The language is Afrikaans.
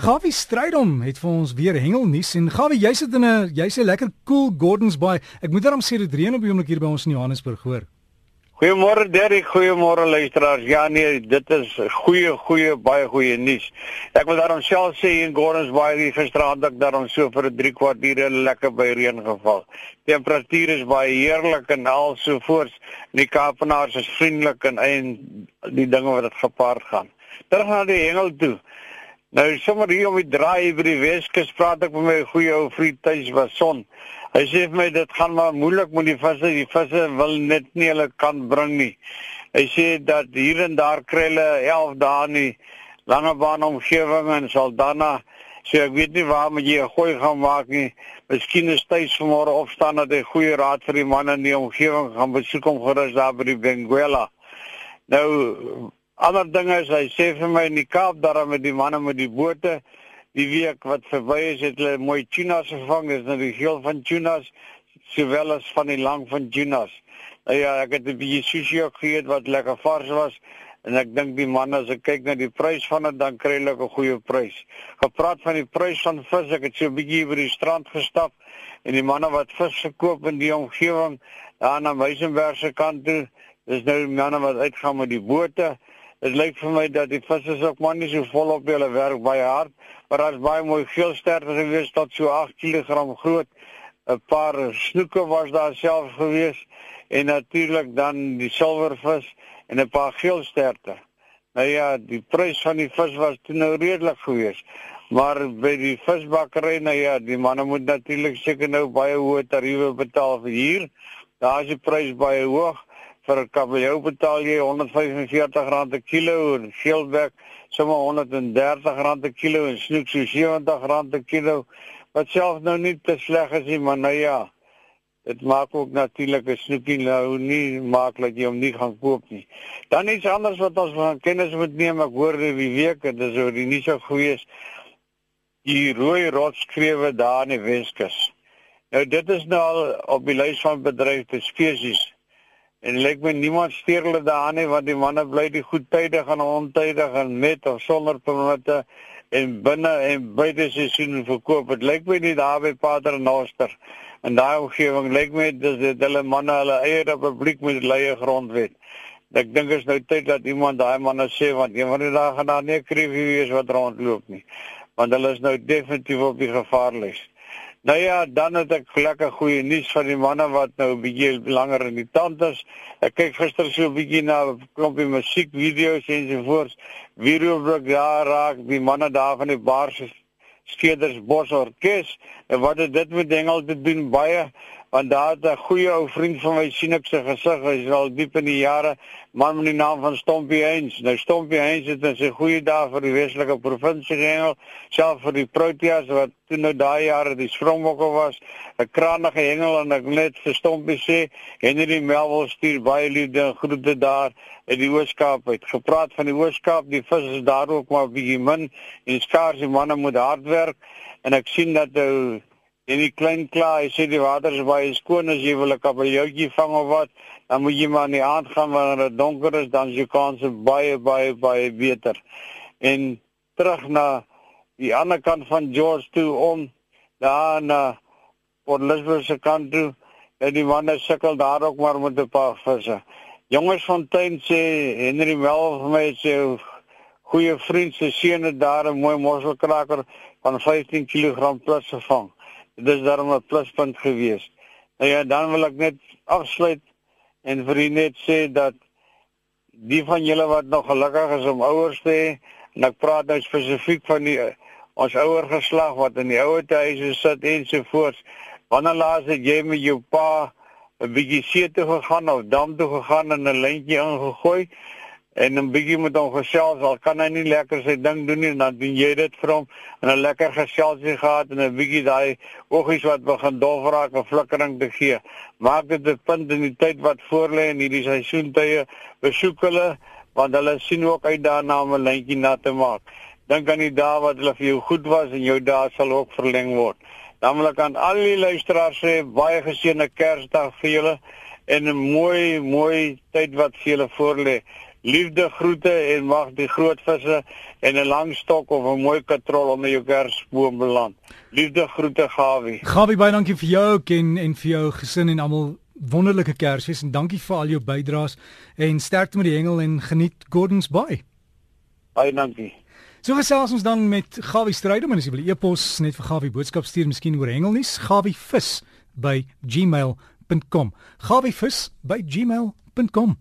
Gawie Strydom het vir ons weer hengelnuus en Gawie, jy sit in 'n jy's 'n lekker cool Gordons Bay. Ek moet daarom sê dit reën op die oomblik hier by ons in Johannesburg, hoor. Goeiemôre Derek, goeiemôre luisteraars. Ja nee, dit is goeie goeie baie goeie nuus. Ek wil daarom self sê in Gordons Bay die gisteraand ek daarom so vir 'n 3 kwartiere lekker by reën geval. Temperatuur is baie heerlik en al so voort. Die Kaapenaars is vriendelik en en die dinge wat dit gepaard gaan. Terug na die hengel toe. Nou sommer hier om die draai by die Weskus praat ek met my goeie ou vriend Thys was son. Hy sê vir my dit gaan maar moeilik met die visse. Die visse wil net nie hulle kan bring nie. Hy sê dat hier en daar kry hulle 11 dae nie lange baan omgewing en Saldanha. So ek weet nie waar moet jy 'n gooi gaan maak nie. Miskien is Thys vanmôre opstaan dat hy goeie raad vir die manne in die omgewing gaan besoek om gerus daar by die Benguela. Nou Ander dinge is hy sê vir my in die Kaap daar met die manne met die bote die week wat verby is het hulle mooi tunas gevang dis nou die geel van tunas sowel as van die lang van tunas. Nou ja, ek het 'n bietjie sushi ook geëet wat lekker vars was en ek dink die manne as ek kyk na die prys van dit dan kry hulle 'n goeie prys. Gepraat van die prys van vis, ek het so 'n bietjie by die strand gestap en die manne wat vis verkoop in die omgewing daar na Meisenberg se kant toe, dis nou manne wat uitgaan met die bote Dit lyk vir my dat die visse ook maar nie so volop hulle werk baie hard, maar daar's baie mooi veel sterker gewees tot so 8 kg groot. 'n Paar snoeke was daar self gewees en natuurlik dan die silwervis en 'n paar geel sterte. Nou ja, die prys van die vis was toe nou redelik gewees. Maar by die visbakkery nou ja, die manne moet natuurlik seker nou baie hoë tariewe betaal vir hier. Daar is die prys baie hoog vir 'n kabeljou betaal jy R145 per kilo en geelbek sommer R130 per kilo en snoek so R70 per kilo wat self nou nie te sleg is nie maar nou ja dit maak ook natuurlik 'n snoekie nou nie maak dat jy hom nie gaan koop nie. Dan iets anders wat ons van kennis moet neem ek hoor die week en dis oor die nie so goeie is die rooi rotskrewe daar in die Weskus. Nou dit is nou al op die lys van bedreigde spesies En lyk my niemand steur hulle daaraan nie want die manne bly die goed tydig en ontydig en met of sonder permitte en binne en buite seisoen verkoop. Dit lyk my nie daar by Pater Noster en daai omgewing lyk my dis dit hulle manne hulle eie republiek met leie grondwet. Ek dink is nou tyd dat iemand daai manne sê want een van die dae gaan daar nie kriewie wees wat rondloop nie. Want hulle is nou definitief op die gevaarlys. Nou ja, dan het ek lekker goeie nuus van die manne wat nou 'n bietjie langer in die tand is. Ek kyk gister so 'n bietjie na klompie musiekvideo's en so voort. Videobrug daar raak die manne daar van die Baars Skeders Bos Orkees en wat het dit met Engel te doen baie want daar het 'n goeie ou vriend van my sien ek sy gesig hy is al diep in die jare man met die naam van Stompie Heinz. Nou Stompie Heinz het 'n goeie dag vir die Weselike provinsie gehengel self vir die Proteas wat toe nou daai jare die Springbokke was 'n krangige hengel en ek net vir Stompie sê Henry Melville stuur baie liefde en groete daar in die Ooskaap het gepraat van die Ooskaap die vis is daar ook maar bietjie min en skaars die manne moet hard werk en ek sien dat nou En die klein klaar, hy sê die water is baie skoon as jy wil 'n kabeljoutjie vang of wat, dan moet jy maar in die aand gaan wanneer dit donker is, dan is jou kans baie baie baie beter. En terug na die ander kant van George toe om daar na Port Elizabeth se kant toe, en die manne sukkel daar ook maar met 'n paar visse. Jongens van Tuin sê Henry wel vir my sê goeie vriend se seun het daar 'n mooi mosselkraker van 15 kg plus gevang dis daarom 'n pluspunt gewees. Nou ja, dan wil ek net afsluit en vir u net sê dat die van julle wat nog gelukkig is om ouers te hê, en ek praat nou spesifiek van die ons ouer geslag wat in die ouer huise sit en so voort. Wanneer laas het jy met jou pa 'n bietjie see toe gegaan of dam toe gegaan en 'n lintjie ingegooi? En 'n bietjie met hom gesels al kan hy nie lekker sy ding doen nie dan doen jy dit vir hom en 'n lekker geselsie gehad en 'n bietjie daai oggies wat begin dof raak en flikkering te gee. Maak dit 'n punt in die tyd wat voorlê in hierdie seisoentye besoek hulle want hulle sien ook uit daarna om 'n lyntjie na te maak. Dink aan die dae wat hulle vir jou goed was en jou dae sal ook verleng word. Dan wil ek aan al die luisteraars sê baie geseënde Kersdag vir julle en 'n mooi mooi tyd wat vir julle voorlê Liefde groete en mag die groot visse en 'n lang stok of 'n mooi katrol onder jou kersboom beland. Liefde groete Gawie. Gawie baie dankie vir jou ook en en vir jou gesin en almal wonderlike Kersfees en dankie vir al jou bydraes en sterkte met die hengel en geniet Gordons Bay. Baie dankie. So gesels ons dan met Gawie Strydom en as jy wil e-pos net vir Gawie boodskap stuur miskien oor hengelnuus, gawievis by gmail.com. gawievis by gmail.com